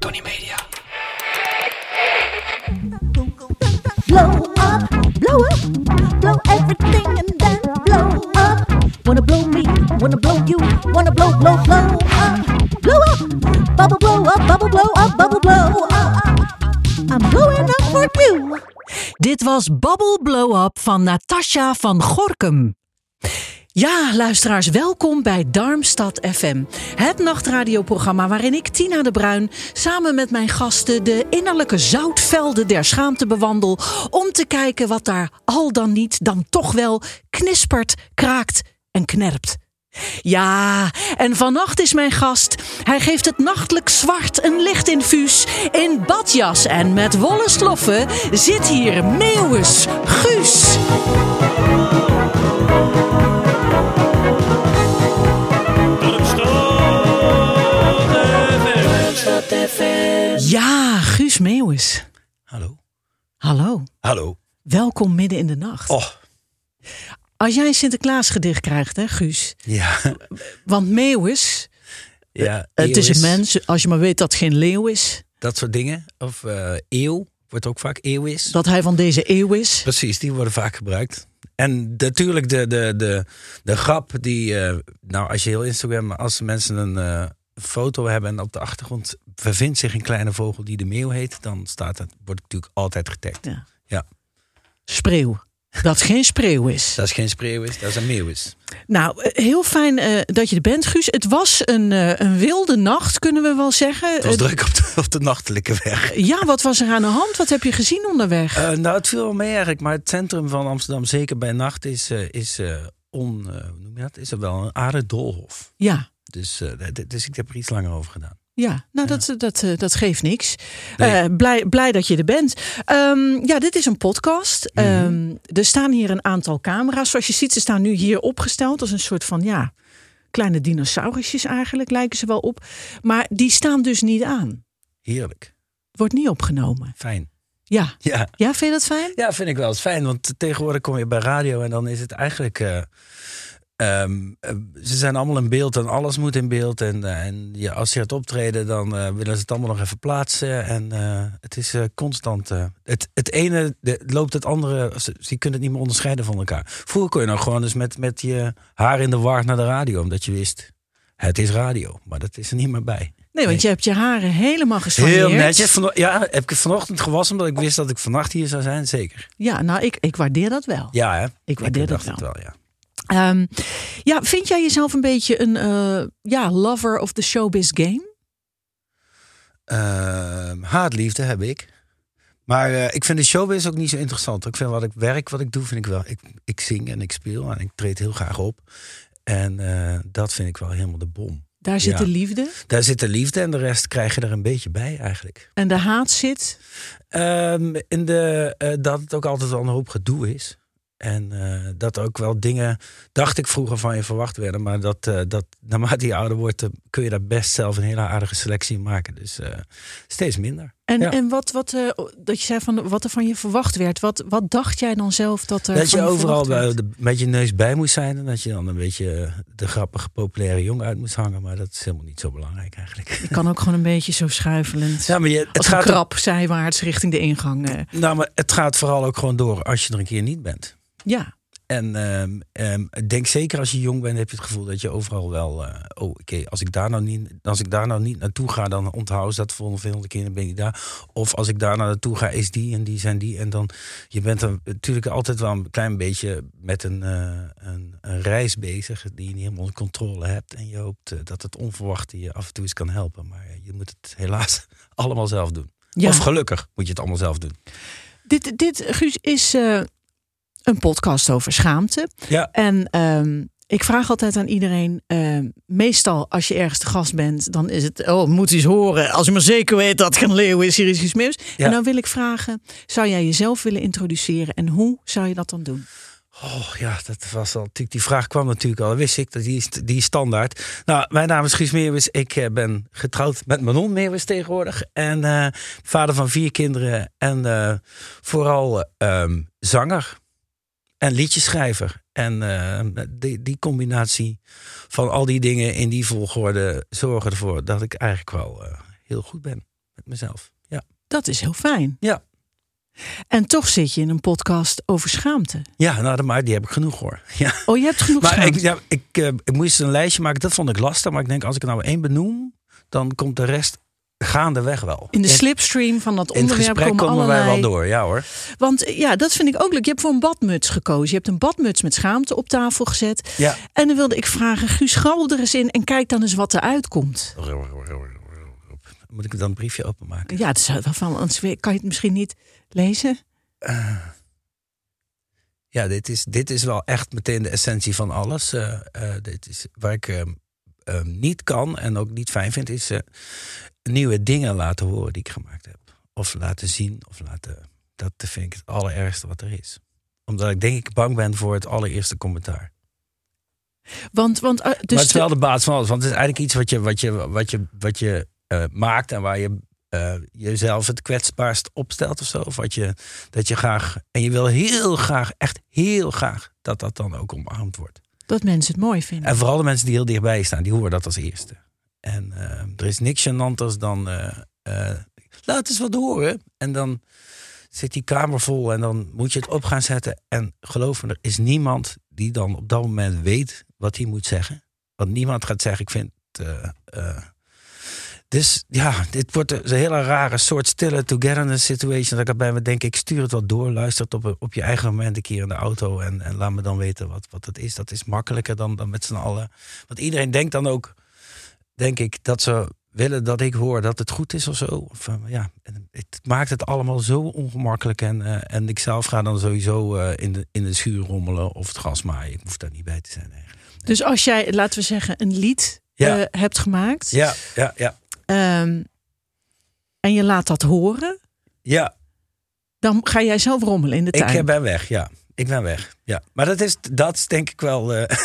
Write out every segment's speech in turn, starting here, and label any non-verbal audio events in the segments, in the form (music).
Tony Media. Blow up, blow up, blow everything and then blow up. Wanna blow me, wanna blow you, wanna blow, blow, blow up, blow up. Bubble blow up, bubble blow up, bubble blow up. I'm blowing up for you. Dit was Babbel Blow Up van Natasha van Gorkum. Ja, luisteraars, welkom bij Darmstad FM. Het nachtradioprogramma waarin ik, Tina de Bruin, samen met mijn gasten de innerlijke zoutvelden der schaamte bewandel. Om te kijken wat daar al dan niet, dan toch wel knispert, kraakt en knerpt. Ja, en vannacht is mijn gast. Hij geeft het nachtelijk zwart een lichtinfuus in badjas. En met wollen sloffen zit hier Meeuwis Guus. Ja, Guus Meeuwis. Hallo. Hallo, Hallo. welkom midden in de nacht. Oh, Als jij een Sinterklaasgedicht krijgt, hè, Guus? ja. Want Meeuwis, ja het is een mens, als je maar weet dat het geen leeuw is. Dat soort dingen. Of eh, eeuw. Wordt ook vaak eeuw is. Dat hij van deze eeuw is. Precies, die worden vaak gebruikt. En natuurlijk de, de, de, de grap die... eh, nou, als je heel Instagram... Als mensen een eh, foto hebben en op de achtergrond bevindt zich een kleine vogel die de meeuw heet... dan staat het, wordt het natuurlijk altijd getagd. Ja. Ja. Spreeuw. Dat geen spreeuw is. Dat is geen spreeuw is, dat is een meeuw is. Nou, eh, heel fijn eh, dat je er bent, Guus. Het was een, eh, een wilde nacht, kunnen we wel zeggen. Het was druk op de, op de nachtelijke weg. ja, wat was er aan de hand? Wat heb je gezien onderweg? Nou, het viel wel mee eigenlijk. Maar het centrum van Amsterdam, zeker bij nacht, is, is on... hoe noem je dat? Is er wel een aardig doolhof. ja. Dus, dus ik heb er iets langer over gedaan. Ja, nou Dat, dat, eh, dat geeft niks. Nee. Eh, blij, blij dat je er bent. Ehm, ja, dit is een podcast. Mhm. Ehm, er staan hier een aantal camera's. Zoals je ziet, ze staan nu hier opgesteld als een soort van ja, kleine dinosaurusjes eigenlijk, lijken ze wel op. Maar die staan dus niet aan. Heerlijk. Wordt niet opgenomen. Fijn. Ja. Ja. Ja, vind je dat fijn? ja, vind ik wel eens fijn. Want tegenwoordig kom je bij radio en dan is het eigenlijk... eh, ehm, eh, ze zijn allemaal in beeld en alles moet in beeld. En, eh, en ja, als je gaat optreden, dan eh, willen ze het allemaal nog even plaatsen. En het is constant... het, het ene de- loopt het andere... ze- Je kunt het niet meer onderscheiden van elkaar. Vroeger kon je nog gewoon dus met, met je haar in de war naar de radio. Omdat je wist, het is radio. Maar dat is er niet meer bij. Nee, want je hebt je haren helemaal gesoigneerd. Heel netjes. Vano- ja, heb ik vanochtend gewassen omdat ik wist dat ik vannacht hier zou zijn. Zeker. Ja, nou, ik, ik waardeer dat wel. Ja, hè? Ik waardeer dat wel. het wel, ja. Ehm, ja, vind jij jezelf een beetje een eh, ja, lover of the showbiz game? Ehm, haatliefde heb ik. Maar eh, ik vind de showbiz ook niet zo interessant. Ik vind wat ik werk, wat ik doe, vind ik wel. Ik, ik zing en ik speel en ik treed heel graag op. En eh, dat vind ik wel helemaal de bom. Daar zit Ja. de liefde. Daar zit de liefde en de rest krijg je er een beetje bij eigenlijk. En de haat zit. Ehm, in de, dat het ook altijd wel een hoop gedoe is. En eh, dat ook wel dingen, dacht ik vroeger van je verwacht werden. Maar dat, eh, dat naarmate je ouder wordt, eh, kun je daar best zelf een hele aardige selectie in maken. Dus steeds minder. En, Ja. en wat, wat, dat je zei van wat er van je verwacht werd. Wat, wat dacht jij dan zelf dat er dat je overal bij, de, met je neus bij moest zijn. En dat je dan een beetje de grappige, populaire jongen uit moest hangen. Maar dat is helemaal niet zo belangrijk eigenlijk. Je kan ook gewoon een beetje zo schuifelend. Ja, maar je, het, als een gaat, zijwaarts richting de ingang. nou, maar het gaat vooral ook gewoon door als je er een keer niet bent. Ja, En ik denk zeker als je jong bent, heb je het gevoel dat je overal wel. eh, oh, oké, als ik daar nou niet, als ik daar nou niet naartoe ga, dan onthouden ze dat voor de volgende keer, ben ik daar. Of als ik daar nou naartoe ga, is die en die zijn die. En dan, je bent er natuurlijk altijd wel een klein beetje met een, eh, een, een reis bezig die je niet helemaal onder controle hebt. En je hoopt eh, dat het onverwachte je af en toe eens kan helpen. Maar je moet het helaas (laughs) allemaal zelf doen. ja. Of gelukkig moet je het allemaal zelf doen. Dit, dit Guus, is een podcast over schaamte. Ja. En ehm, Ik vraag altijd aan iedereen, eh, meestal als je ergens te gast bent, dan is het, oh, moet eens horen. Als je maar zeker weet dat Gaan Leeuw is, hier is Meeuwis. Ja. En dan wil ik vragen, zou jij jezelf willen introduceren en hoe zou je dat dan doen? Oh ja, dat was al. Die vraag kwam natuurlijk al. Wist ik dat die is, die is standaard. Nou, mijn naam is Guus Meeuwis. Ik eh, ben getrouwd met Manon Meeuwis tegenwoordig. En eh, vader van vier kinderen. En eh, vooral eh, ehm, zanger. En liedjeschrijver. En eh, die, die combinatie van al die dingen in die volgorde zorgen ervoor dat ik eigenlijk wel eh, heel goed ben met mezelf. Ja. Dat is heel fijn. Ja. En toch zit je in een podcast over schaamte. Ja, nou, maar die heb ik genoeg hoor. (laughs) Ja. Oh, je hebt genoeg Maar schaamte. ik, ja, ik, eh, ik moest een lijstje maken, dat vond ik lastig. Maar ik denk, als ik er nou één benoem, dan komt de rest gaandeweg wel. in de slipstream van dat in het onderwerp gesprek komen komen allerlei... wij wel door, ja hoor. Want eh, ja, dat vind ik ook leuk. Je hebt voor een badmuts gekozen. Je hebt een badmuts met schaamte op tafel gezet. Ja. En dan wilde ik vragen, Guus, grabbel er eens in en kijk dan eens wat eruit komt. Moet ik dan een briefje openmaken? Ja, het is wel van, anders kan je het misschien niet lezen. Ja, dit is, dit is wel echt meteen de essentie van alles. Eh, eh, dit is waar ik eh, eh, niet kan en ook niet fijn vind, is nieuwe dingen laten horen die ik gemaakt heb. Of laten zien, of laten. Dat vind ik het allerergste wat er is. Omdat ik denk ik bang ben voor het allereerste commentaar. Want, want eh, dus maar het is wel de- basis van alles. Want het is eigenlijk iets wat je, wat je, wat je, wat je eh, maakt en waar je eh, jezelf het kwetsbaarst opstelt of zo. Of wat je, dat je graag. En je wil heel graag, echt heel graag, dat dat dan ook omarmd wordt. Dat mensen het mooi vinden. En vooral de mensen die heel dichtbij staan, die horen dat als eerste. En eh, er is niks gênanters dan. eh, eh, laat eens wat horen. En dan zit die kamer vol en dan moet je het op gaan zetten. En geloof me, er is niemand die dan op dat moment weet wat hij moet zeggen. Want niemand gaat zeggen, ik vind. Dus ja, dit wordt een hele rare soort stille togetherness situation. Dat ik erbij me denk, ik stuur het wel door. Luister het op, op je eigen moment een keer in de auto. En, en laat me dan weten wat, wat het is. Dat is makkelijker dan, dan met z'n allen. Want iedereen denkt dan ook, denk ik, dat ze willen dat ik hoor dat het goed is of zo. Of, eh, ja, het maakt het allemaal zo ongemakkelijk. En, eh, en ik zelf ga dan sowieso eh, in, de, in de schuur rommelen of het gas maaien. Ik hoef daar niet bij te zijn eigenlijk. Dus als jij, laten we zeggen, een lied Ja. hebt gemaakt. Ja, ja, ja. Ehm, en je laat dat horen. Ja, Dan ga jij zelf rommelen in de tuin. Ik eh, ben weg, ja. Ik ben weg. Ja. Maar dat is, dat is denk ik wel. eh,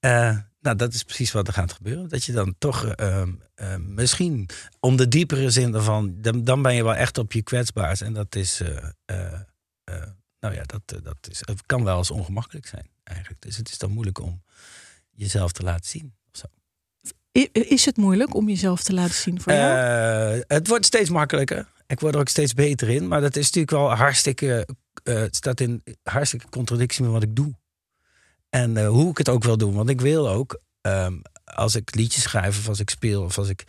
(laughs) eh, nou, dat is precies wat er gaat gebeuren. Dat je dan toch eh, eh, misschien om de diepere zin ervan. Dan, dan ben je wel echt op je kwetsbaars. En dat is. eh, eh, eh, nou ja, dat, eh, dat is, het kan wel eens ongemakkelijk zijn eigenlijk. Dus het is dan moeilijk om jezelf te laten zien. Is het moeilijk om jezelf te laten zien voor jou? Eh, het wordt steeds makkelijker. Ik word er ook steeds beter in. Maar dat is natuurlijk wel hartstikke. eh, staat in hartstikke contradictie met wat ik doe. En eh, hoe ik het ook wil doen. Want ik wil ook, ehm, als ik liedjes schrijf of als ik speel of als ik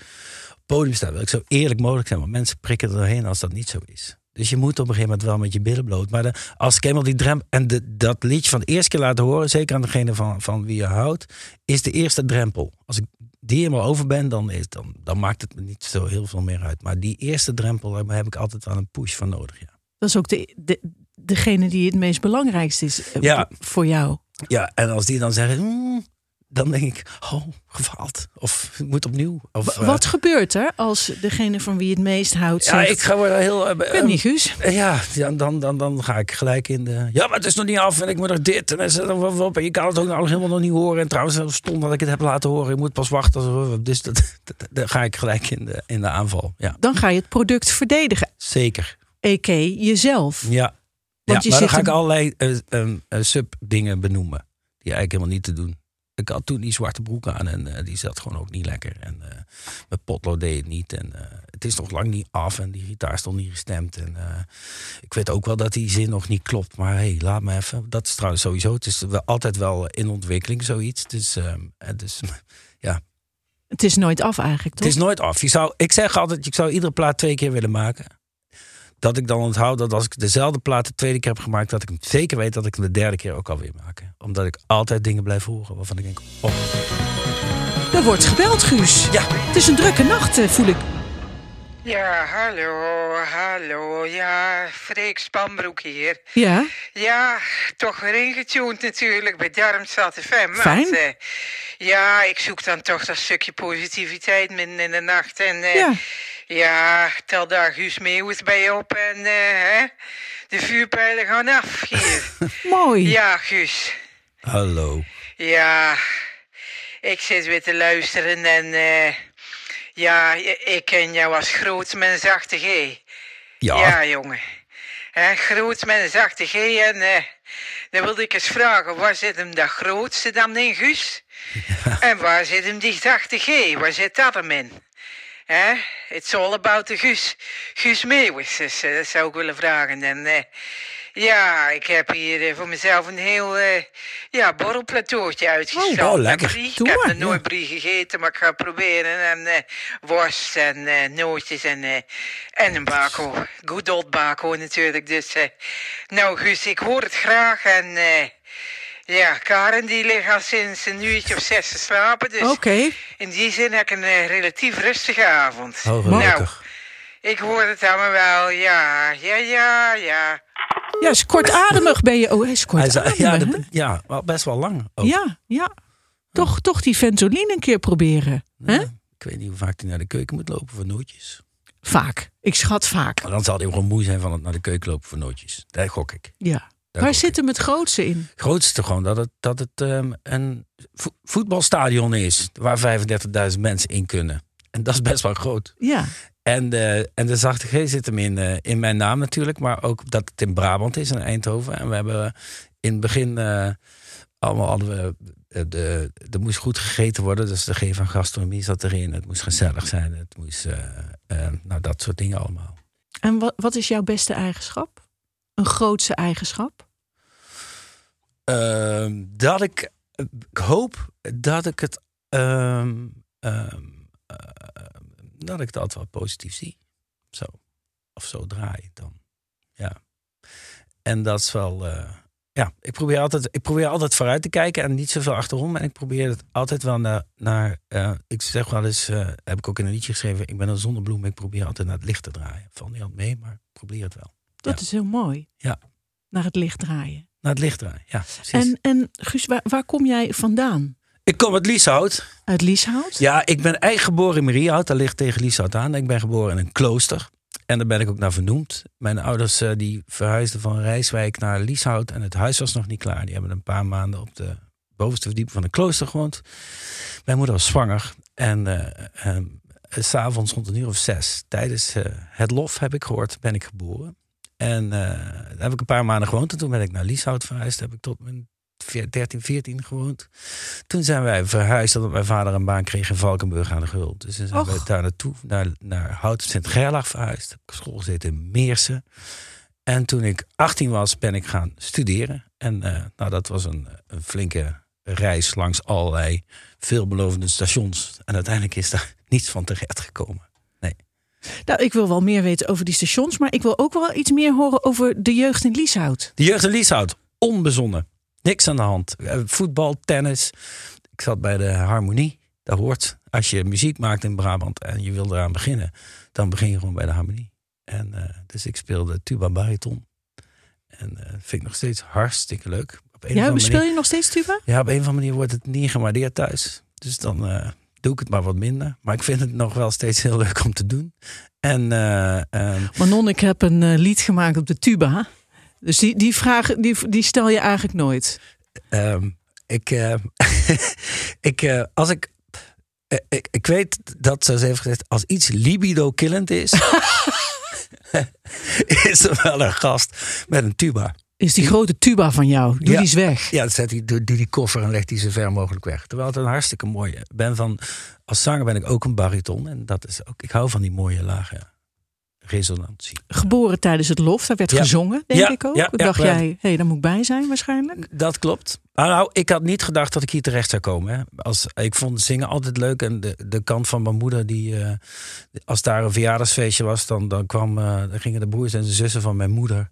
op podium sta, wil ik zo eerlijk mogelijk zijn. Want mensen prikken er doorheen als dat niet zo is. Dus je moet op een gegeven moment wel met je billen bloot. Maar als ik eenmaal die drempel. En dat liedje van de eerste keer laten horen, zeker aan degene van, van wie je houdt, is de eerste drempel. Als ik die helemaal over ben, dan, is, dan, dan maakt het me niet zo heel veel meer uit. Maar die eerste drempel, daar heb ik altijd wel een push van nodig. Ja, Dat is ook de, de, degene die het meest belangrijkste is eh, Ja. voor jou. ja en als die dan zeggen, "Hmm," dan denk ik, oh, gefaald. Of het moet opnieuw. Of, eh, Wat gebeurt er als degene van wie het meest houdt Ja, zegt... ik ga wel heel. ik weet niet, Guus. Eh, Ja, dan, dan, dan, dan ga ik gelijk in de. Ja, maar het is nog niet af en ik moet nog dit. En, je kan het ook nog helemaal nog niet horen. En trouwens, het stom dat ik het heb laten horen. Je moet pas wachten. Dus dat, dan ga ik gelijk in de, in de aanval. Ja, Dan ga je het product verdedigen. zeker. A.k. jezelf. Ja. ja Want je maar dan ga ik allerlei sub-dingen benoemen. Die eigenlijk helemaal niet te doen. Ik had toen die zwarte broek aan en eh, die zat gewoon ook niet lekker. En eh mijn potlood deed het niet. En eh, het is nog lang niet af en die gitaar stond niet gestemd. En ik weet ook wel dat die zin nog niet klopt. Maar hey, laat me even. Dat is trouwens sowieso. Het is wel altijd wel in ontwikkeling zoiets. Dus, ehm, eh, dus (laughs) ja, Het is nooit af eigenlijk, toch? het is nooit af. Je zou, ik zeg altijd, ik zou iedere plaat twee keer willen maken. Dat ik dan onthoud dat als ik dezelfde plaat de tweede keer heb gemaakt, dat ik hem zeker weet dat ik hem de derde keer ook alweer maak. Omdat ik altijd dingen blijf horen waarvan ik denk, oh Er wordt gebeld, Guus. ja, Het is een drukke nacht, eh, voel ik. Ja, hallo, hallo. Ja, Freek Spanbroek hier. Ja, Ja, toch weer ingetuned natuurlijk bij Darmstad FM. want, Fijn. eh, ja, ik zoek dan toch dat stukje positiviteit midden in de nacht. En eh, Ja. Ja, tel daar Guus Meeuwis bij op en eh, hè, de vuurpijlen gaan af hier. (laughs) mooi. ja, Guus. Hallo. Ja, ik zit weer te luisteren en eh, ja, ik ken jou als groot met een zachte G. Ja, Ja, jongen. Hè, groot met een zachte G en eh, dan wilde ik eens vragen, waar zit hem dat grootste dan in, Guus? (laughs) En waar zit hem die zachte G? Waar zit dat hem in? Hè? It's all about the Guus. Guus Meeuwis, dus, eh, dat zou ik willen vragen. En eh, ja, ik heb hier eh, voor mezelf een heel eh, ja, borrelplateautje uitgestald. oh, met lekker. ik heb nog nooit brie gegeten, maar ik ga proberen. En eh, worst en eh, nootjes en, eh, en een bako. Good old bako natuurlijk. Dus, eh, nou Guus, ik hoor het graag. En eh, ja, Karen die ligt al sinds een uurtje of zes te slapen. Dus Oké, in die zin heb ik een eh, relatief rustige avond. oh, nou, ik hoor het allemaal wel. Ja, ja, ja, ja. ja, is kortademig ben je. Oh, hij is Hij kortademig, ja, ja, wel best wel lang. ook. Ja, ja. Toch, toch die Ventolin een keer proberen. Hè? Ja, Ik weet niet hoe vaak hij naar de keuken moet lopen voor nootjes. Vaak. Ik schat vaak. Maar dan zal hij gewoon moe zijn van het naar de keuken lopen voor nootjes. Daar gok ik. Ja. Daar Waar zit hem het grootste in? Het grootste gewoon dat het, dat het ehm, een vo- voetbalstadion is. Waar 35.000 mensen in kunnen. En dat is best wel groot. Ja. En de, en de zachte G zit hem in, eh, in mijn naam natuurlijk. Maar ook dat het in Brabant is, in Eindhoven. En we hebben in het begin eh, allemaal hadden we... De, er moest goed gegeten worden. Dus de G van gastronomie zat erin. Het moest gezellig zijn. Het moest... nou, dat soort dingen allemaal. En wat, wat is jouw beste eigenschap? Een grootste eigenschap? Ehm, dat ik, ik hoop dat ik het eh, dat ik altijd wel positief zie. Zo. Of zo draai dan. Ja. En dat is wel. eh, ja, ik probeer, altijd, ik probeer altijd vooruit te kijken en niet zoveel achterom. En ik probeer het altijd wel naar. naar eh, ik zeg wel eens, heb ik ook in een liedje geschreven. Ik ben een zonnebloem. Ik probeer altijd naar het licht te draaien. Val niet altijd mee, maar ik probeer het wel. Dat Ja. is heel mooi. Ja. Naar het licht draaien. Naar het licht draaien. Ja, precies. En, en Guus, waar, waar kom jij vandaan? ik kom uit Lieshout. Uit Lieshout? Ja, ik ben eigenlijk geboren in Mariehout. Dat ligt tegen Lieshout aan. Ik ben geboren in een klooster. En daar ben ik ook naar vernoemd. Mijn ouders eh, die verhuisden van Rijswijk naar Lieshout. En het huis was nog niet klaar. Die hebben een paar maanden op de bovenste verdieping van een klooster gewoond. Mijn moeder was zwanger. En eh, s s'avonds rond een uur of zes, tijdens het lof heb ik gehoord, ben ik geboren. En eh, daar heb ik een paar maanden gewoond. En toen ben ik naar Lieshout verhuisd. Daar heb ik tot mijn 13, 14 gewoond. Toen zijn wij verhuisd omdat mijn vader een baan kreeg in Valkenburg aan de Gul. Dus toen zijn we daar naartoe, naar, naar Houten Sint-Gerlach verhuisd. Heb ik school gezeten in Meersen. En toen ik 18 was, ben ik gaan studeren. En eh, nou, dat was een, een flinke reis langs allerlei veelbelovende stations. En uiteindelijk is daar (laughs) niets van terecht gekomen. Nou, ik wil wel meer weten over die stations, maar ik wil ook wel iets meer horen over de jeugd in Lieshout. De jeugd in Lieshout, onbezonnen. Niks aan de hand. Eh, Voetbal, tennis. Ik zat bij de harmonie. Dat hoort. Als je muziek maakt in Brabant en je wil eraan beginnen, dan begin je gewoon bij de harmonie. En eh, dus ik speelde tuba bariton. En eh vind ik nog steeds hartstikke leuk. Op een Ja, speel je nog steeds tuba? ja, op een of andere manier wordt het niet gewaardeerd thuis. Dus dan doe ik het maar wat minder. Maar ik vind het nog wel steeds heel leuk om te doen. En ehm, Manon, ik heb een eh, lied gemaakt op de tuba. Dus die, die vraag die, die stel je eigenlijk nooit. Ehm, ik, eh, (laughs) ik, als ik, ik, ik weet dat ze heeft gezegd, als iets libido-killend is, (laughs) (laughs) is er wel een gast met een tuba. Is die grote tuba van jou? Doe Ja. die eens weg. Ja, zet hij, doe, doe die koffer en legt die zo ver mogelijk weg. Terwijl het een hartstikke mooie. Ben van, als zanger ben ik ook een bariton. En dat is ook, ik hou van die mooie lage resonantie. Geboren tijdens het lof, daar werd Ja. gezongen, denk Ja, ik ook. ja, Dacht jij, hé, hey, daar moet ik bij zijn waarschijnlijk. Dat klopt. Nou, ik had niet gedacht dat ik hier terecht zou komen. Hè. Als, ik vond zingen altijd leuk. En de, de kant van mijn moeder, die, eh, als daar een verjaardagsfeestje was, dan, dan, kwam, eh, dan gingen de broers en de zussen van mijn moeder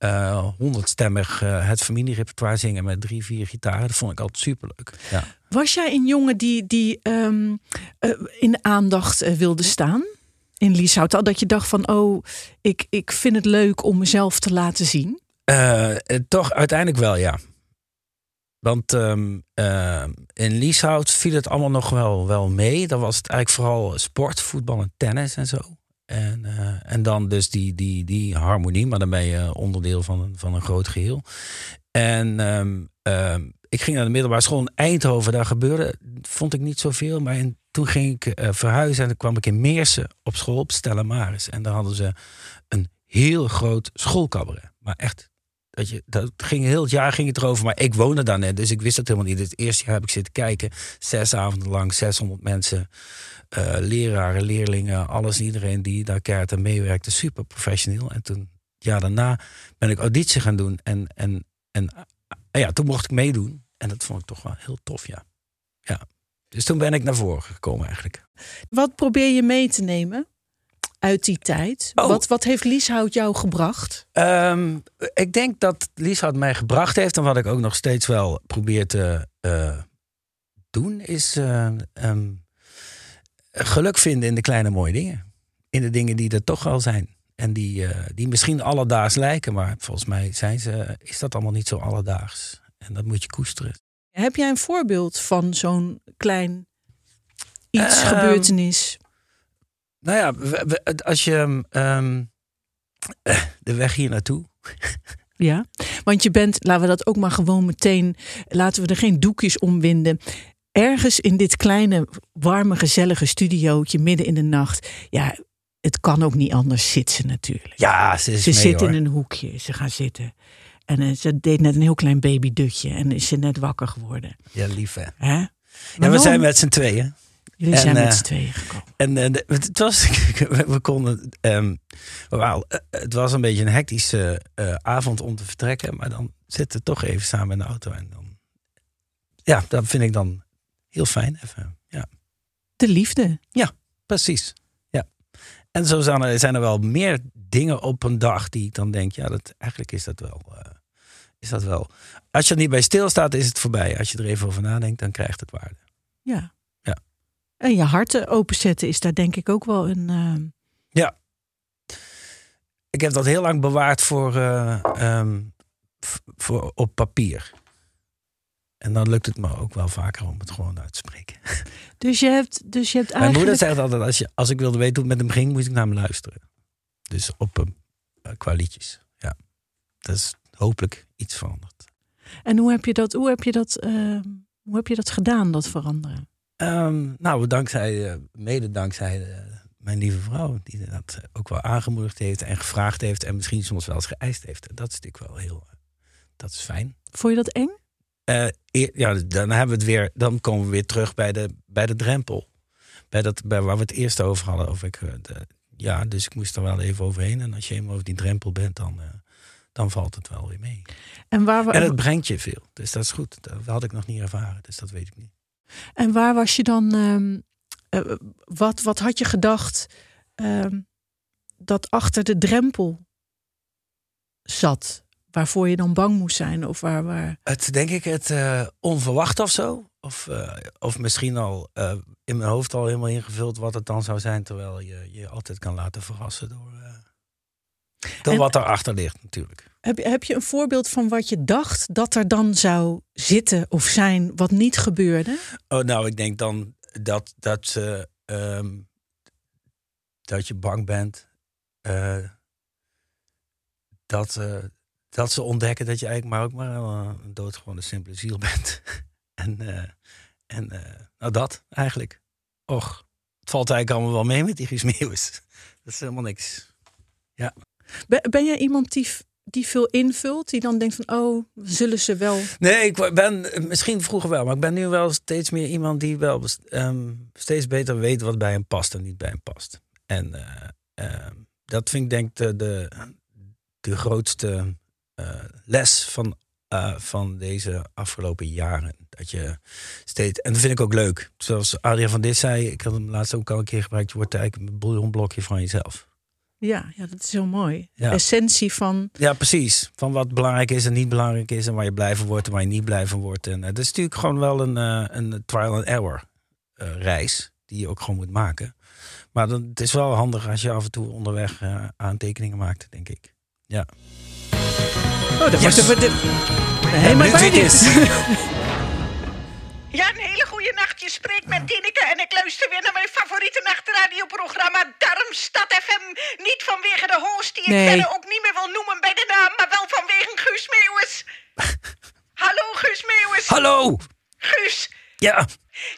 eh, honderdstemmig eh, het familierepertoire zingen met drie, vier gitaren. Dat vond ik altijd superleuk. Ja. Was jij een jongen die, die ehm, eh, in de aandacht wilde staan? in Lieshout? Al dat je dacht van, oh, ik, ik vind het leuk om mezelf te laten zien? Toch uiteindelijk wel, ja. Want ehm, eh, in Lieshout viel het allemaal nog wel, wel mee. Dan was het eigenlijk vooral sport, voetbal en tennis en zo. En, eh, en dan dus die, die, die harmonie, maar dan ben je onderdeel van een, van een groot geheel. En ehm, ehm, ik ging naar de middelbare school in Eindhoven. Daar gebeurde, vond ik niet zoveel. Maar toen ging ik eh, verhuizen en dan kwam ik in Meersen op school op Stella Maris. En daar hadden ze een heel groot schoolcabaret. Maar echt, dat, je, dat ging heel het jaar ging het erover. Maar ik woonde daar net, dus ik wist het helemaal niet. Het eerste jaar heb ik zitten kijken. Zes avonden lang, 600 mensen. Eh, leraren, leerlingen, alles, iedereen die daar keihard aan meewerkte. Super professioneel. En toen, jaar daarna, ben ik auditie gaan doen. En, en, en eh, ja, toen mocht ik meedoen. En dat vond ik toch wel heel tof, ja. ja. Dus toen ben ik naar voren gekomen eigenlijk. Wat probeer je mee te nemen uit die tijd? Oh. Wat, wat heeft Lieshout jou gebracht? Ehm, ik denk dat Lieshout mij gebracht heeft. En wat ik ook nog steeds wel probeer te eh, doen, is eh, ehm, geluk vinden in de kleine mooie dingen. In de dingen die er toch al zijn. En die, eh, die misschien alledaags lijken, maar volgens mij zijn ze, is dat allemaal niet zo alledaags. En dat moet je koesteren. Heb jij een voorbeeld van zo'n klein iets, Ehm, gebeurtenis? Nou ja, we- we- als je ehm, eh, (laughs) de weg hier naartoe. Ja, want je bent, laten we dat ook maar gewoon meteen, laten we er geen doekjes omwinden. Ergens in dit kleine, warme, gezellige studiootje midden in de nacht. Ja, het kan ook niet anders, zit ze natuurlijk. Ja, ze is ze mee, zit hoor. in een hoekje, ze gaat zitten. En eh, ze deed net een heel klein babydutje en is ze net wakker geworden. Ja, lief hè. Hè? Ja, we zijn met z'n tweeën. Jullie en, zijn met eh, z'n tweeën gekomen. En eh, de- het was, (laughs) we, konden, eh, het was een beetje een hectische eh, avond om te vertrekken, maar dan zitten we toch even samen in de auto en dan, ja, dat vind ik dan heel fijn. Even, ja, De liefde. precies. Ja. En zo zijn er, zijn er wel meer dingen op een dag die ik dan denk, ja, dat, eigenlijk is dat wel, eh, is dat wel. Als je er niet bij stilstaat, is het voorbij. Als je er even over nadenkt, dan krijgt het waarde. Ja. Ja. En je hart openzetten is daar denk ik ook wel een. eh, Ik heb dat heel lang bewaard voor, eh, ehm, voor op papier. En dan lukt het me ook wel vaker om het gewoon uit te spreken. Dus je hebt, dus je hebt Mijn eigenlijk. moeder zegt altijd, als, je, als ik wilde weten hoe het met hem ging, moest ik naar hem luisteren. Dus op hem, eh, qua liedjes. Ja. Dat is hopelijk iets veranderd. En hoe heb je dat, hoe heb je dat, eh, hoe heb je dat gedaan, dat veranderen? Ehm, nou, dankzij, eh, mede dankzij eh, mijn lieve vrouw, die dat ook wel aangemoedigd heeft en gevraagd heeft en misschien soms wel eens geëist heeft. Dat is natuurlijk wel heel, dat is fijn. Vond je dat eng? Eh, ja, dan hebben we het weer. Dan komen we weer terug bij de, bij de drempel. Bij dat, bij waar we het eerst over hadden. Of ik, eh, de, ja, dus ik moest er wel even overheen. En als je eenmaal over die drempel bent, dan, eh, dan valt het wel weer mee. En waar, wa- En het brengt je veel. Dus dat is goed. Dat had ik nog niet ervaren. Dus dat weet ik niet. en waar was je dan? ehm, eh, wat, wat had je gedacht ehm, dat achter de drempel zat? Waarvoor je dan bang moest zijn? Of waar, waar... Het denk ik het eh, onverwacht of zo. Of, eh, of misschien al eh, in mijn hoofd al helemaal ingevuld wat het dan zou zijn. Terwijl je je altijd kan laten verrassen door, door En- wat erachter ligt natuurlijk. Heb, je- heb je een voorbeeld van wat je dacht dat er dan zou zitten of zijn wat niet gebeurde? Oh, nou, ik denk dan dat, dat, ze, ehm, dat je bang bent dat, dat ze ontdekken dat je eigenlijk maar ook maar een, een doodgewone simpele ziel (laughs) bent. en eh, en eh, nou, dat eigenlijk. Och, het valt eigenlijk allemaal wel mee met die Guus Meeuwis. (laughs) Dat is helemaal niks. Ben, ben jij iemand die, die veel invult? Die dan denkt van, oh, zullen ze wel... Nee, ik ben eh, misschien vroeger wel, maar ik ben nu wel steeds meer iemand die wel ehm, steeds beter weet wat bij hem past en niet bij hem past. En eh, ehm, dat vind ik denk de, de, de grootste les van, eh, van deze afgelopen jaren. Dat je steeds, en dat vind ik ook leuk. Zoals Adriaan van Dit zei, ik had hem laatst ook al een keer gebruikt, je wordt eigenlijk een bouillonblokje van jezelf. Ja, ja dat is heel mooi. Ja. De essentie van... Ja, precies. Van wat belangrijk is en niet belangrijk is. En waar je blij van wordt en waar je niet blij van wordt. En uh, dat is natuurlijk gewoon wel een, een trial and error uh, reis. die je ook gewoon moet maken. Maar dan, het is wel handig als je af en toe onderweg eh, aantekeningen maakt, denk ik. Ja. Oh, dat Yes. was de... Bij dit. is. (laughs) Ja, een hele goede nacht. Je spreekt met Dineke en ik luister weer naar mijn favoriete nachtradioprogramma Darmstad FM. Niet vanwege de host die ik Nee. verder ook niet meer wil noemen bij de naam, maar wel vanwege Guus Meeuwis. (laughs) Hallo Guus Meeuwis. Hallo! Guus. Ja,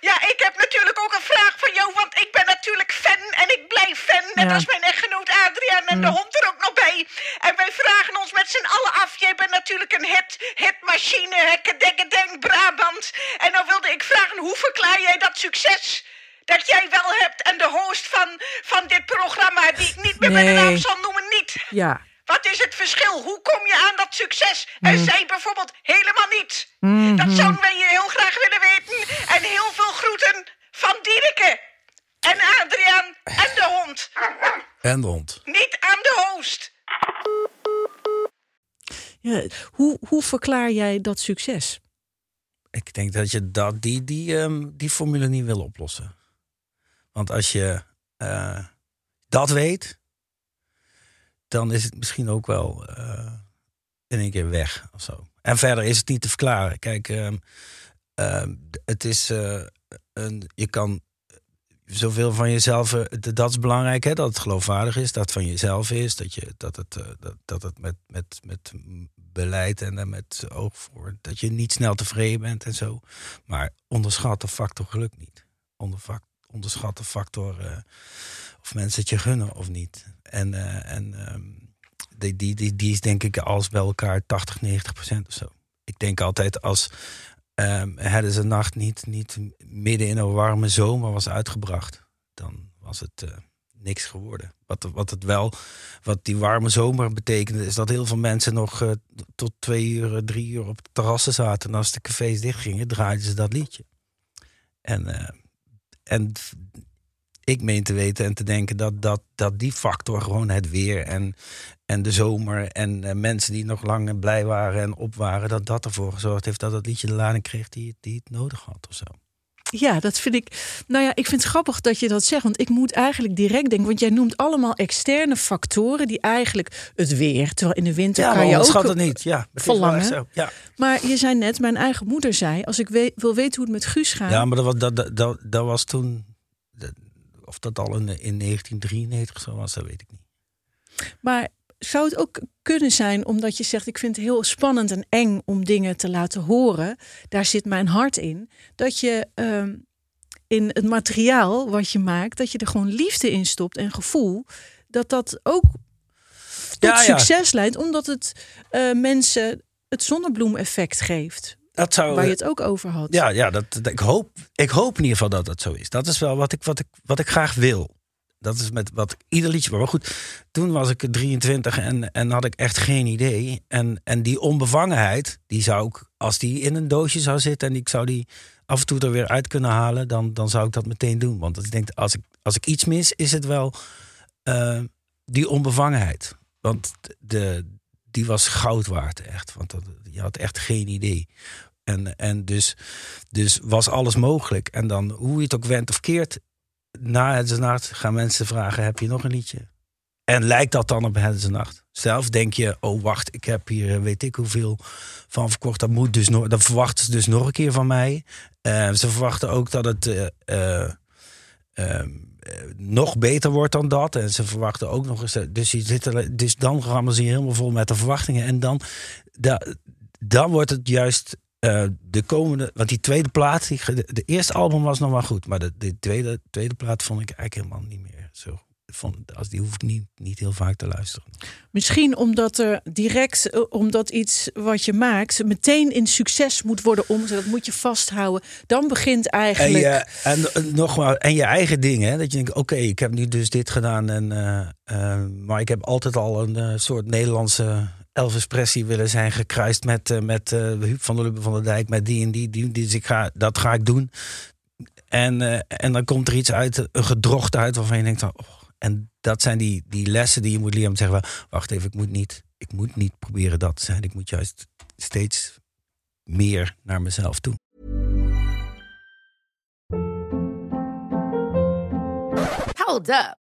Ja, ik heb natuurlijk ook een vraag voor jou, want ik ben natuurlijk fan en ik blijf fan. Net Ja. als mijn echtgenoot Adriaan en de hond er ook nog bij. En wij vragen ons met z'n allen af, jij bent natuurlijk een hit, hitmachine, hekkedekkedeng, Brabant. En dan wilde ik vragen, hoe verklaar jij dat succes? Dat jij wel hebt en de host van, van dit programma, die ik niet meer bij de naam zal noemen, niet. Ja. Wat is het verschil? Hoe kom je aan dat succes? En Mm. zij bijvoorbeeld helemaal niet. Mhm. Dat zouden wij je heel graag willen weten. En heel veel groeten van Diereke. En Adriaan en de hond. en de hond. Niet aan de host. ja. Hoe, hoe verklaar jij dat succes? Ik denk dat je dat, die, die, ehm, die formule niet wil oplossen. Want als je eh, dat weet, dan is het misschien ook wel eh, in één keer weg of zo. En verder is het niet te verklaren. Kijk, ehm, ehm, het is eh, een, je kan zoveel van jezelf, eh, dat is belangrijk, hè, dat het geloofwaardig is, dat het van jezelf is, dat, je, dat, het, dat, dat het met, met, met beleid en met oog voor, dat je niet snel tevreden bent en zo. Maar onderschat de factor geluk niet. Onderschat de factor of mensen het je gunnen of niet. En, eh, en ehm, die, die, die, die is denk ik als bij elkaar 80, 90 procent of zo. Ik denk altijd als ehm hadden ze nacht niet, niet midden in een warme zomer was uitgebracht, dan was het eh, niks geworden. Wat, wat het wel, wat die warme zomer betekende, is dat heel veel mensen nog eh, tot twee uur, drie uur op terrassen zaten. En als de cafés dichtgingen, draaiden ze dat liedje. En, en ik meen te weten en te denken dat, dat, dat die factor gewoon het weer en, en de zomer en eh, mensen die nog lang blij waren en op waren, dat dat ervoor gezorgd heeft dat het liedje de lading kreeg die, het- die het nodig had of zo. Ja, dat vind ik. Nou ja, ik vind het grappig dat je dat zegt. Want ik moet eigenlijk direct denken. Want jij noemt allemaal externe factoren die eigenlijk het weer. Terwijl in de winter Ja, kan je ook. onderschat het niet. Ja, het verlangen. zo. Ja. Maar je zei net, mijn eigen moeder zei: als ik we- wil weten hoe het met Guus gaat. ja, maar dat dat, dat, dat, dat was toen. Of dat al in, in 1993 zo was, dat weet ik niet. Maar zou het ook kunnen zijn omdat je zegt: ik vind het heel spannend en eng om dingen te laten horen. Daar zit mijn hart in. Dat je ehm, in het materiaal wat je maakt, dat je er gewoon liefde in stopt en gevoel. Dat dat ook tot Ja, ja. succes leidt, omdat het eh, mensen het zonnebloemeffect geeft. Dat zou, Waar je het ook over had. Ja, ja dat, dat- ik, hoop, ik hoop in ieder geval dat dat zo is. Dat is wel wat ik, wat ik, wat ik graag wil. Dat is met wat ik, ieder liedje. Maar goed, toen was ik 23 en, en had ik echt geen idee. En, en die onbevangenheid, die zou ik, als die in een doosje zou zitten en ik zou die af en toe er weer uit kunnen halen, dan, dan zou ik dat meteen doen. Want ik denk, als ik, als ik iets mis, is het wel eh, die onbevangenheid. Want de, die was goud waard, echt. Want dat, je had echt geen idee. En, en dus, dus was alles mogelijk. En dan, hoe je het ook went of keert, na het nacht gaan mensen vragen: heb je nog een liedje? En lijkt dat dan op het nacht? Zelf denk je: oh wacht, ik heb hier eh, weet ik hoeveel van verkocht. Dat moet dus nog, dat verwachten ze dus nog een keer van mij. Eh, ze verwachten ook dat het eh, eh, ehm, eh, nog beter wordt dan dat. En ze verwachten ook nog eens. eh, Dus, je zit dus dan rammen ze helemaal vol met de verwachtingen. En dan, da, dan wordt het juist eh, de komende. Want die tweede plaat, die, de, eerste album was nog wel goed. Maar de, de tweede, tweede plaat vond ik eigenlijk helemaal niet meer zo. Vond, als die hoef ik niet, niet heel vaak te luisteren. Misschien omdat er direct, eh, omdat iets wat je maakt, meteen in succes moet worden omgezet. Dat moet je vasthouden. Dan begint En eigenlijk. je, en, eh, nogmaals, en je eigen dingen. Hè? Dat je denkt, oké, ik heb nu dus dit gedaan. En, eh, maar ik heb altijd al een soort Nederlandse Elvis Presley willen zijn. Gekruist met, met Huub van der Lubbe van der Dijk. Met die en die. die dus ik ga, dat ga ik doen. En, en dan komt er iets uit, een gedrocht uit waarvan je denkt... van, Oh, en dat zijn die, die lessen die je moet leren. Om te zeggen, wacht even, ik moet, niet, ik moet niet proberen dat te zijn. Ik moet juist steeds meer naar mezelf toe. Hold up.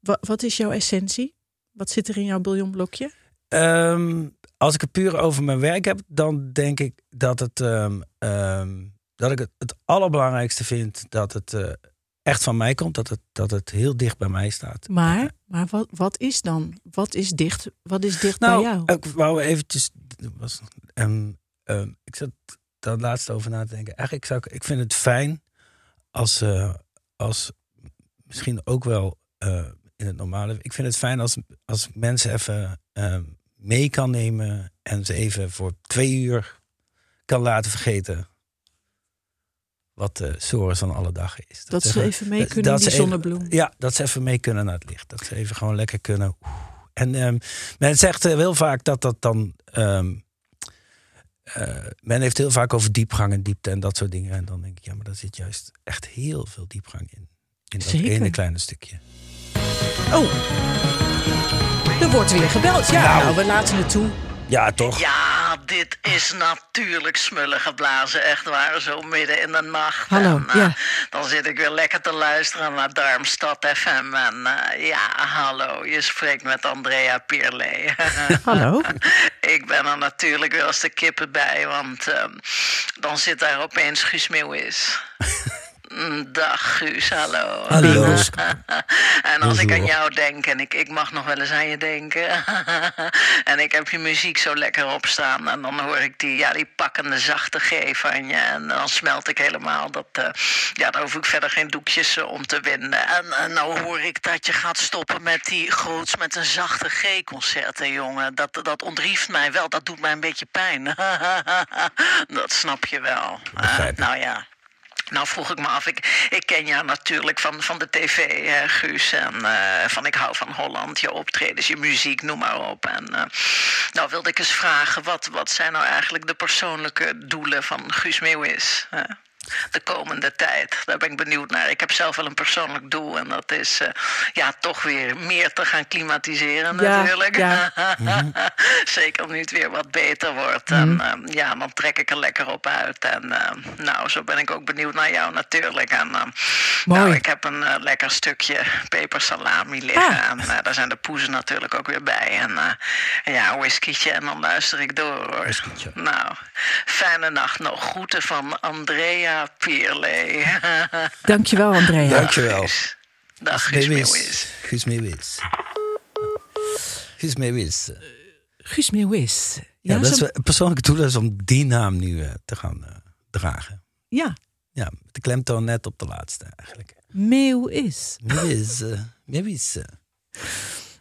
Wa- wat is jouw essentie? Wat zit er in jouw bouillonblokje? Ehm, als ik het puur over mijn werk heb, dan denk ik dat, het, ehm, ehm, dat ik het, het allerbelangrijkste vind dat het eh, echt van mij komt. Dat het, dat het heel dicht bij mij staat. Maar, maar wat, wat is dan? Wat is dicht, wat is dicht Nou, bij jou? ik wou eventjes. Was, ehm, ehm, ik zat daar laatst over na te denken. Eigenlijk zou ik, ik vind het fijn als, eh, als misschien ook wel eh, in het normale. Ik vind het fijn als, als mensen even ehm, mee kan nemen en ze even voor twee uur kan laten vergeten. Wat de sores van alle dag is. dat ze even- mee dat- kunnen dat die even- zonnebloem. ja, dat ze even mee kunnen naar het licht. Dat ze even gewoon lekker kunnen. En ehm, men zegt eh, heel vaak dat dat dan. ehm, eh, men heeft heel vaak over diepgang en diepte en dat soort dingen. En dan denk ik, ja, maar daar zit juist echt heel veel diepgang in. In dat Zeker. ene kleine stukje. Oh, er wordt weer gebeld. Ja, Nou. nou, we laten het toe. Ja, toch? Ja, dit is natuurlijk smullen geblazen, echt waar, zo midden in de nacht. Hallo, En, eh. Dan zit ik weer lekker te luisteren naar Darmstad FM. En eh, ja, hallo, je spreekt met Andrea Pierle. (laughs) Hallo. ik ben er natuurlijk weer als de kippen bij, want ehm, dan zit daar opeens Guus Meeuwis. (laughs) Dag Guus, hallo. Hallo. (laughs) en als ik aan jou denk, en ik, ik mag nog wel eens aan je denken. (laughs) en ik heb je muziek zo lekker opstaan. En dan hoor ik die, ja, die pakkende zachte G van je. En dan smelt ik helemaal. Dat, eh, ja, daar hoef ik verder geen doekjes eh, om te winden. En, en nou hoor ik dat je gaat stoppen met die groots met een zachte G-concerten, jongen. Dat, dat ontrieft mij wel. Dat doet mij een beetje pijn. (laughs) dat snap je wel. Eh, nou ja. Nou vroeg ik me af, ik, ken jou natuurlijk van, van de tv, hè, Guus. En eh, van Ik hou van Holland, je optredens, je muziek, noem maar op. En eh, nou wilde ik eens vragen, wat, wat zijn nou eigenlijk de persoonlijke doelen van Guus Meeuwis? hè? De komende tijd. Daar ben ik benieuwd naar. Ik heb zelf wel een persoonlijk doel. En dat is eh, ja, toch weer meer te gaan klimatiseren Ja, natuurlijk. ja. (laughs) Zeker nu het weer wat beter wordt. En ehm, ja, dan trek ik er lekker op uit. En ehm, nou, zo ben ik ook benieuwd naar jou natuurlijk. En ehm, nou, ik heb een eh, lekker stukje pepersalami liggen. Ah. En eh, daar zijn de poezen natuurlijk ook weer bij. En ja, een whiskietje en dan luister ik door hoor. Nou, fijne nacht nog. Groeten van Andrea Pierle. (laughs) Dankjewel, Andrea. Dankjewel. Dag Guus Meeuwis. Guus Meeuwis. Guus Meeuwis. Guus Meeuwis. Ja, Ja, dat is een persoonlijke doel is om die naam nu eh, te gaan eh, dragen. ja. Ja, met de klemtoon net op de laatste eigenlijk. Meeuwis. Meeuwis. eh, Meeuwis. eh.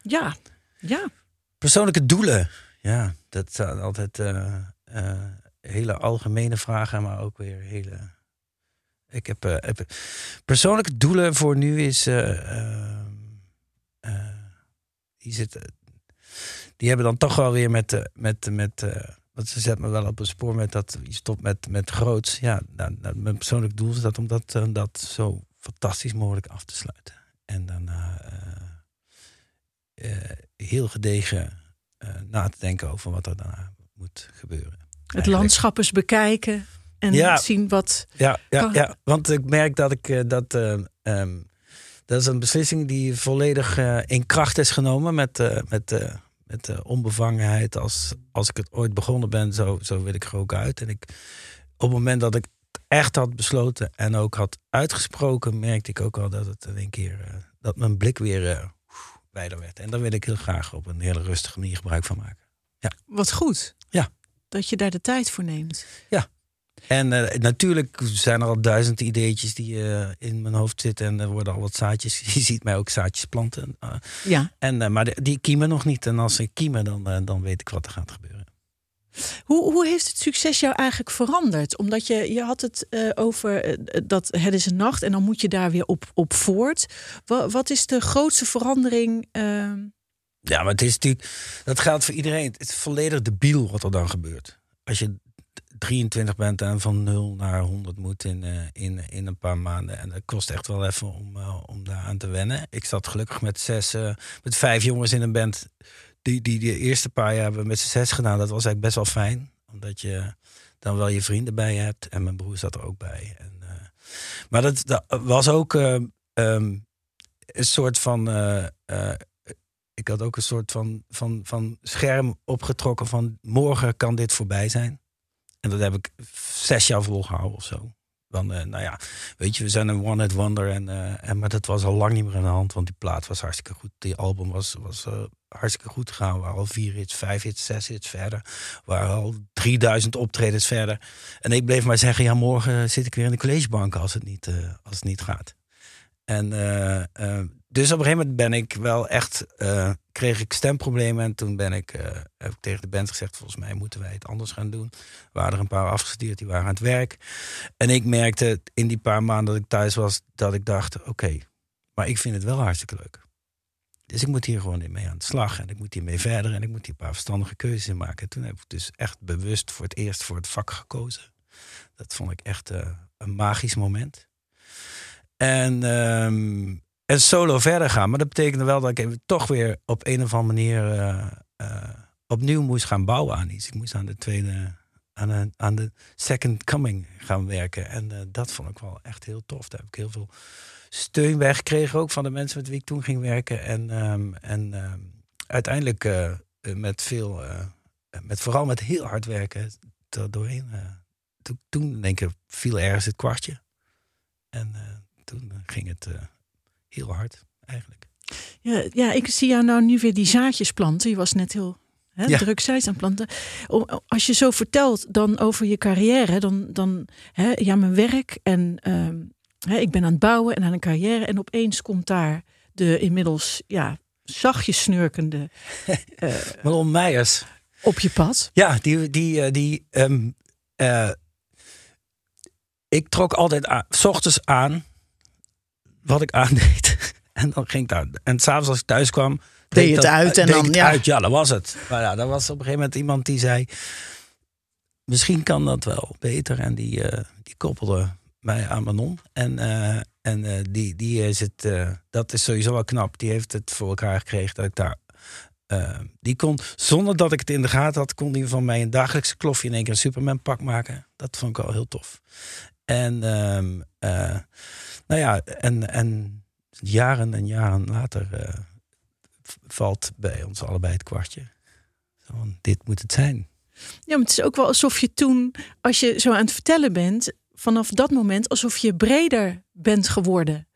Ja, ja. Persoonlijke doelen. Ja, dat zijn altijd eh, eh, hele algemene vragen, maar ook weer hele. Ik heb, eh, heb persoonlijke doelen voor nu is. eh, eh, die, zitten, die hebben dan toch wel weer met. met, met want ze zet me wel op een spoor met dat je stopt met, met groots. Ja, nou, nou, mijn persoonlijk doel is dat om dat, dat zo fantastisch mogelijk af te sluiten. En daarna heel gedegen na te denken over wat er daarna moet gebeuren. Het landschap eens bekijken. En Ja. zien wat. Ja, ja, Kan- ja, want ik merk dat ik eh, dat. eh, ehm, dat is een beslissing die volledig eh, in kracht is genomen met, met, met eh, onbevangenheid. Als, als ik het ooit begonnen ben, zo, zo wil ik er ook uit. En ik, op het moment dat ik echt had besloten en ook had uitgesproken, merkte ik ook wel dat het in één keer dat mijn blik weer wijder werd. En daar wil ik heel graag op een hele rustige manier gebruik van maken. Wat goed. Ja. Dat je daar de tijd voor neemt. En eh, natuurlijk zijn er al duizend ideetjes die eh, in mijn hoofd zitten. En er worden al wat zaadjes. (laughs) Je ziet mij ook zaadjes planten. Eh, Ja. en, eh, maar die kiemen nog niet. En als ze kiemen, dan, dan weet ik wat er gaat gebeuren. Hoe, hoe heeft het succes jou eigenlijk veranderd? Omdat je, je had het over dat het is een nacht en dan moet je daar weer op, op voort. Wat, wat is de grootste verandering? ehm, Ja, maar het is natuurlijk. Dat geldt voor iedereen. Het is volledig debiel wat er dan gebeurt. Als je 23 bent en van 0 naar 100 moet in, eh, in, in een paar maanden. En dat kost echt wel even om, eh, om daar aan te wennen. Ik zat gelukkig met zes, eh, met vijf jongens in een band. Die, die de eerste paar jaar hebben met z'n zes gedaan. Dat was eigenlijk best wel fijn. Omdat je dan wel je vrienden bij je hebt. En mijn broer zat er ook bij. En, maar dat, dat was ook eh, ehm, een soort van. ik had ook een soort van, van, van scherm opgetrokken van morgen kan dit voorbij zijn. En dat heb ik zes jaar volgehouden of zo. Dan, eh, nou ja, weet je, we zijn een one-hit wonder. En, eh, en, maar dat was al lang niet meer aan de hand, want die plaat was hartstikke goed. Die album was, was eh, hartstikke goed gegaan. We waren al vier hits, vijf hits, zes hits verder. We waren al 3000 optredens verder. En ik bleef maar zeggen, ja, morgen zit ik weer in de collegebank als het niet, als het niet gaat. En dus op een gegeven moment ben ik wel echt, eh, kreeg ik stemproblemen. En toen ben ik, eh, heb ik tegen de band gezegd, volgens mij moeten wij het anders gaan doen. Er waren er een paar afgestudeerd, die waren aan het werk. En ik merkte in die paar maanden dat ik thuis was, dat ik dacht, oké, maar ik vind het wel hartstikke leuk. Dus ik moet hier gewoon mee aan de slag en ik moet hiermee verder en ik moet hier een paar verstandige keuzes in maken. En toen heb ik dus echt bewust voor het eerst voor het vak gekozen. Dat vond ik echt eh, een magisch moment. En, ehm, en solo verder gaan. Maar dat betekende wel dat ik even toch weer op een of andere manier eh, eh, opnieuw moest gaan bouwen aan iets. Ik moest aan de tweede, aan de, aan de second coming gaan werken. En eh, dat vond ik wel echt heel tof. Daar heb ik heel veel steun bij gekregen, ook van de mensen met wie ik toen ging werken. En, ehm, en ehm, uiteindelijk met veel, met vooral met heel hard werken er doorheen. toen, denk ik, viel ergens het kwartje. En toen ging het heel hard, eigenlijk. Ja, ja, ik zie jou nou nu weer die zaadjes planten. Je was net heel hè, Ja. druk zaadjes aan planten. Als je zo vertelt dan over je carrière, dan, dan hè, ja, mijn werk en ehm, hè, ik ben aan het bouwen en aan een carrière. En opeens komt daar de inmiddels ja, zachtjes snurkende (laughs) Malon Meijers. op je pad. Ja, die. die, eh, die ehm, eh, ik trok altijd aan, s ochtends aan wat ik aandeed. (laughs) En dan ging ik daar. En s'avonds als ik thuis kwam. Deed je het dat- uit en dan, het ja. Uit. Ja, dat was het. Maar ja, daar was op een gegeven moment iemand die zei. Misschien kan dat wel beter. En die, eh, die koppelde mij aan Manon. En, eh, en eh, die, die is het, dat is sowieso wel knap. Die heeft het voor elkaar gekregen dat ik daar die kon, zonder dat ik het in de gaten had, kon die van mij een dagelijkse klofje in één keer een Superman pak maken. Dat vond ik wel heel tof. En, ehm, eh, nou ja, en, en jaren en jaren later eh, valt bij ons allebei het kwartje. Zo van, dit moet het zijn. Ja, maar het is ook wel alsof je toen, als je zo aan het vertellen bent, vanaf dat moment alsof je breder bent geworden.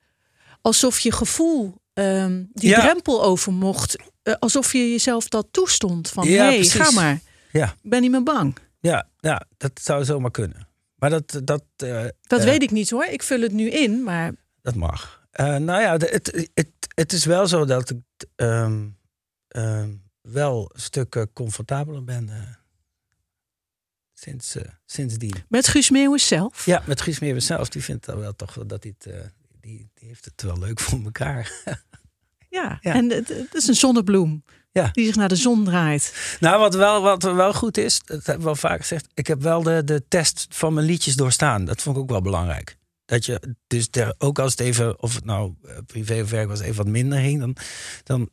Alsof je gevoel ehm, die Ja. drempel over mocht. eh, alsof je jezelf dat toestond. Van Ja, hé, hey, precies. ga maar. Ja, Ik ben niet meer bang. ja, ja dat zou zomaar kunnen. Maar dat, dat, eh, Dat eh, weet ik niet hoor. Ik vul het nu in, maar Dat mag. Eh, nou ja, het, het, het is wel zo dat ik ehm, ehm, wel een stuk eh, comfortabeler ben sinds, eh, sindsdien. met Guus Meeuwis zelf. Ja, met Guus Meeuwis zelf, die vindt dan wel toch dat hij het, eh, die, die heeft het wel leuk voor elkaar. (laughs) Ja, Ja. en het, het is een zonnebloem Ja. die zich naar de zon draait. nou, wat wel, wat wel goed is, dat heb ik wel vaak gezegd, ik heb wel de, de test van mijn liedjes doorstaan. Dat vond ik ook wel belangrijk. Dat je, dus der- ook als het even, of het nou eh, privé of werk was, even wat minder ging, dan, dan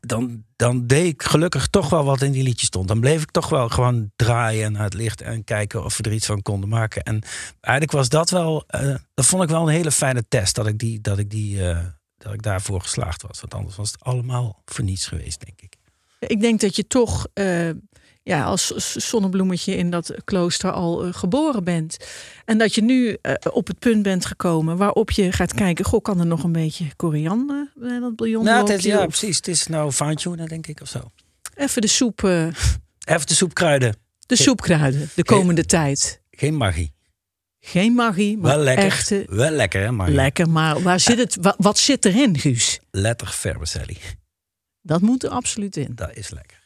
dan, dan deed ik gelukkig toch wel wat in die liedjes stond. Dan bleef ik toch wel gewoon draaien naar het licht en kijken of we er iets van konden maken. En eigenlijk was dat wel, eh, dat vond ik wel een hele fijne test dat ik, die, dat, ik die, eh, dat ik daarvoor geslaagd was. Want anders was het allemaal voor niets geweest, denk ik. Ik denk dat je toch eh, ja, als zonnebloemetje in dat klooster al eh, geboren bent. En dat je nu eh, op het punt bent gekomen waarop je gaat kijken: goh, kan er nog een beetje koriander bij dat bouillon? Nou, het is, ja, precies. Het is nou fine denk ik, of zo. Even de soep. Even de soepkruiden. de soepkruiden de komende tijd. Geen magie. Geen magie, maar Wel lekker. echte. Wel lekker, hè. Lekker, maar waar zit het, wa- wat zit erin, Guus? Letter vermicelli. Dat moet er absoluut in. Dat is lekker.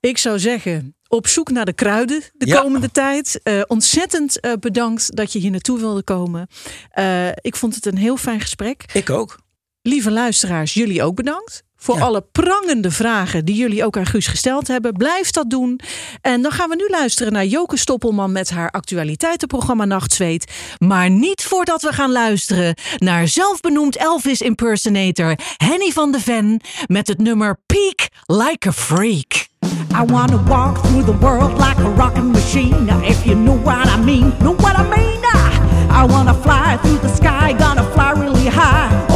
Ik zou zeggen, op zoek naar de kruiden de Ja. komende tijd. Eh, ontzettend eh, bedankt dat je hier naartoe wilde komen. Eh, ik vond het een heel fijn gesprek. Ik ook. Lieve luisteraars, jullie ook bedankt. Voor Ja. alle prangende vragen die jullie ook aan Guus gesteld hebben. Blijf dat doen. En dan gaan we nu luisteren naar Joke Stoppelman met haar actualiteitenprogramma Nachtzweet. Maar niet voordat we gaan luisteren naar zelfbenoemd Elvis impersonator Henny van de Ven met het nummer Peak Like a Freak. I wanna walk through the world like a rocking machine. If you know what I mean, know what I mean. I wanna fly through the sky, gonna fly really high.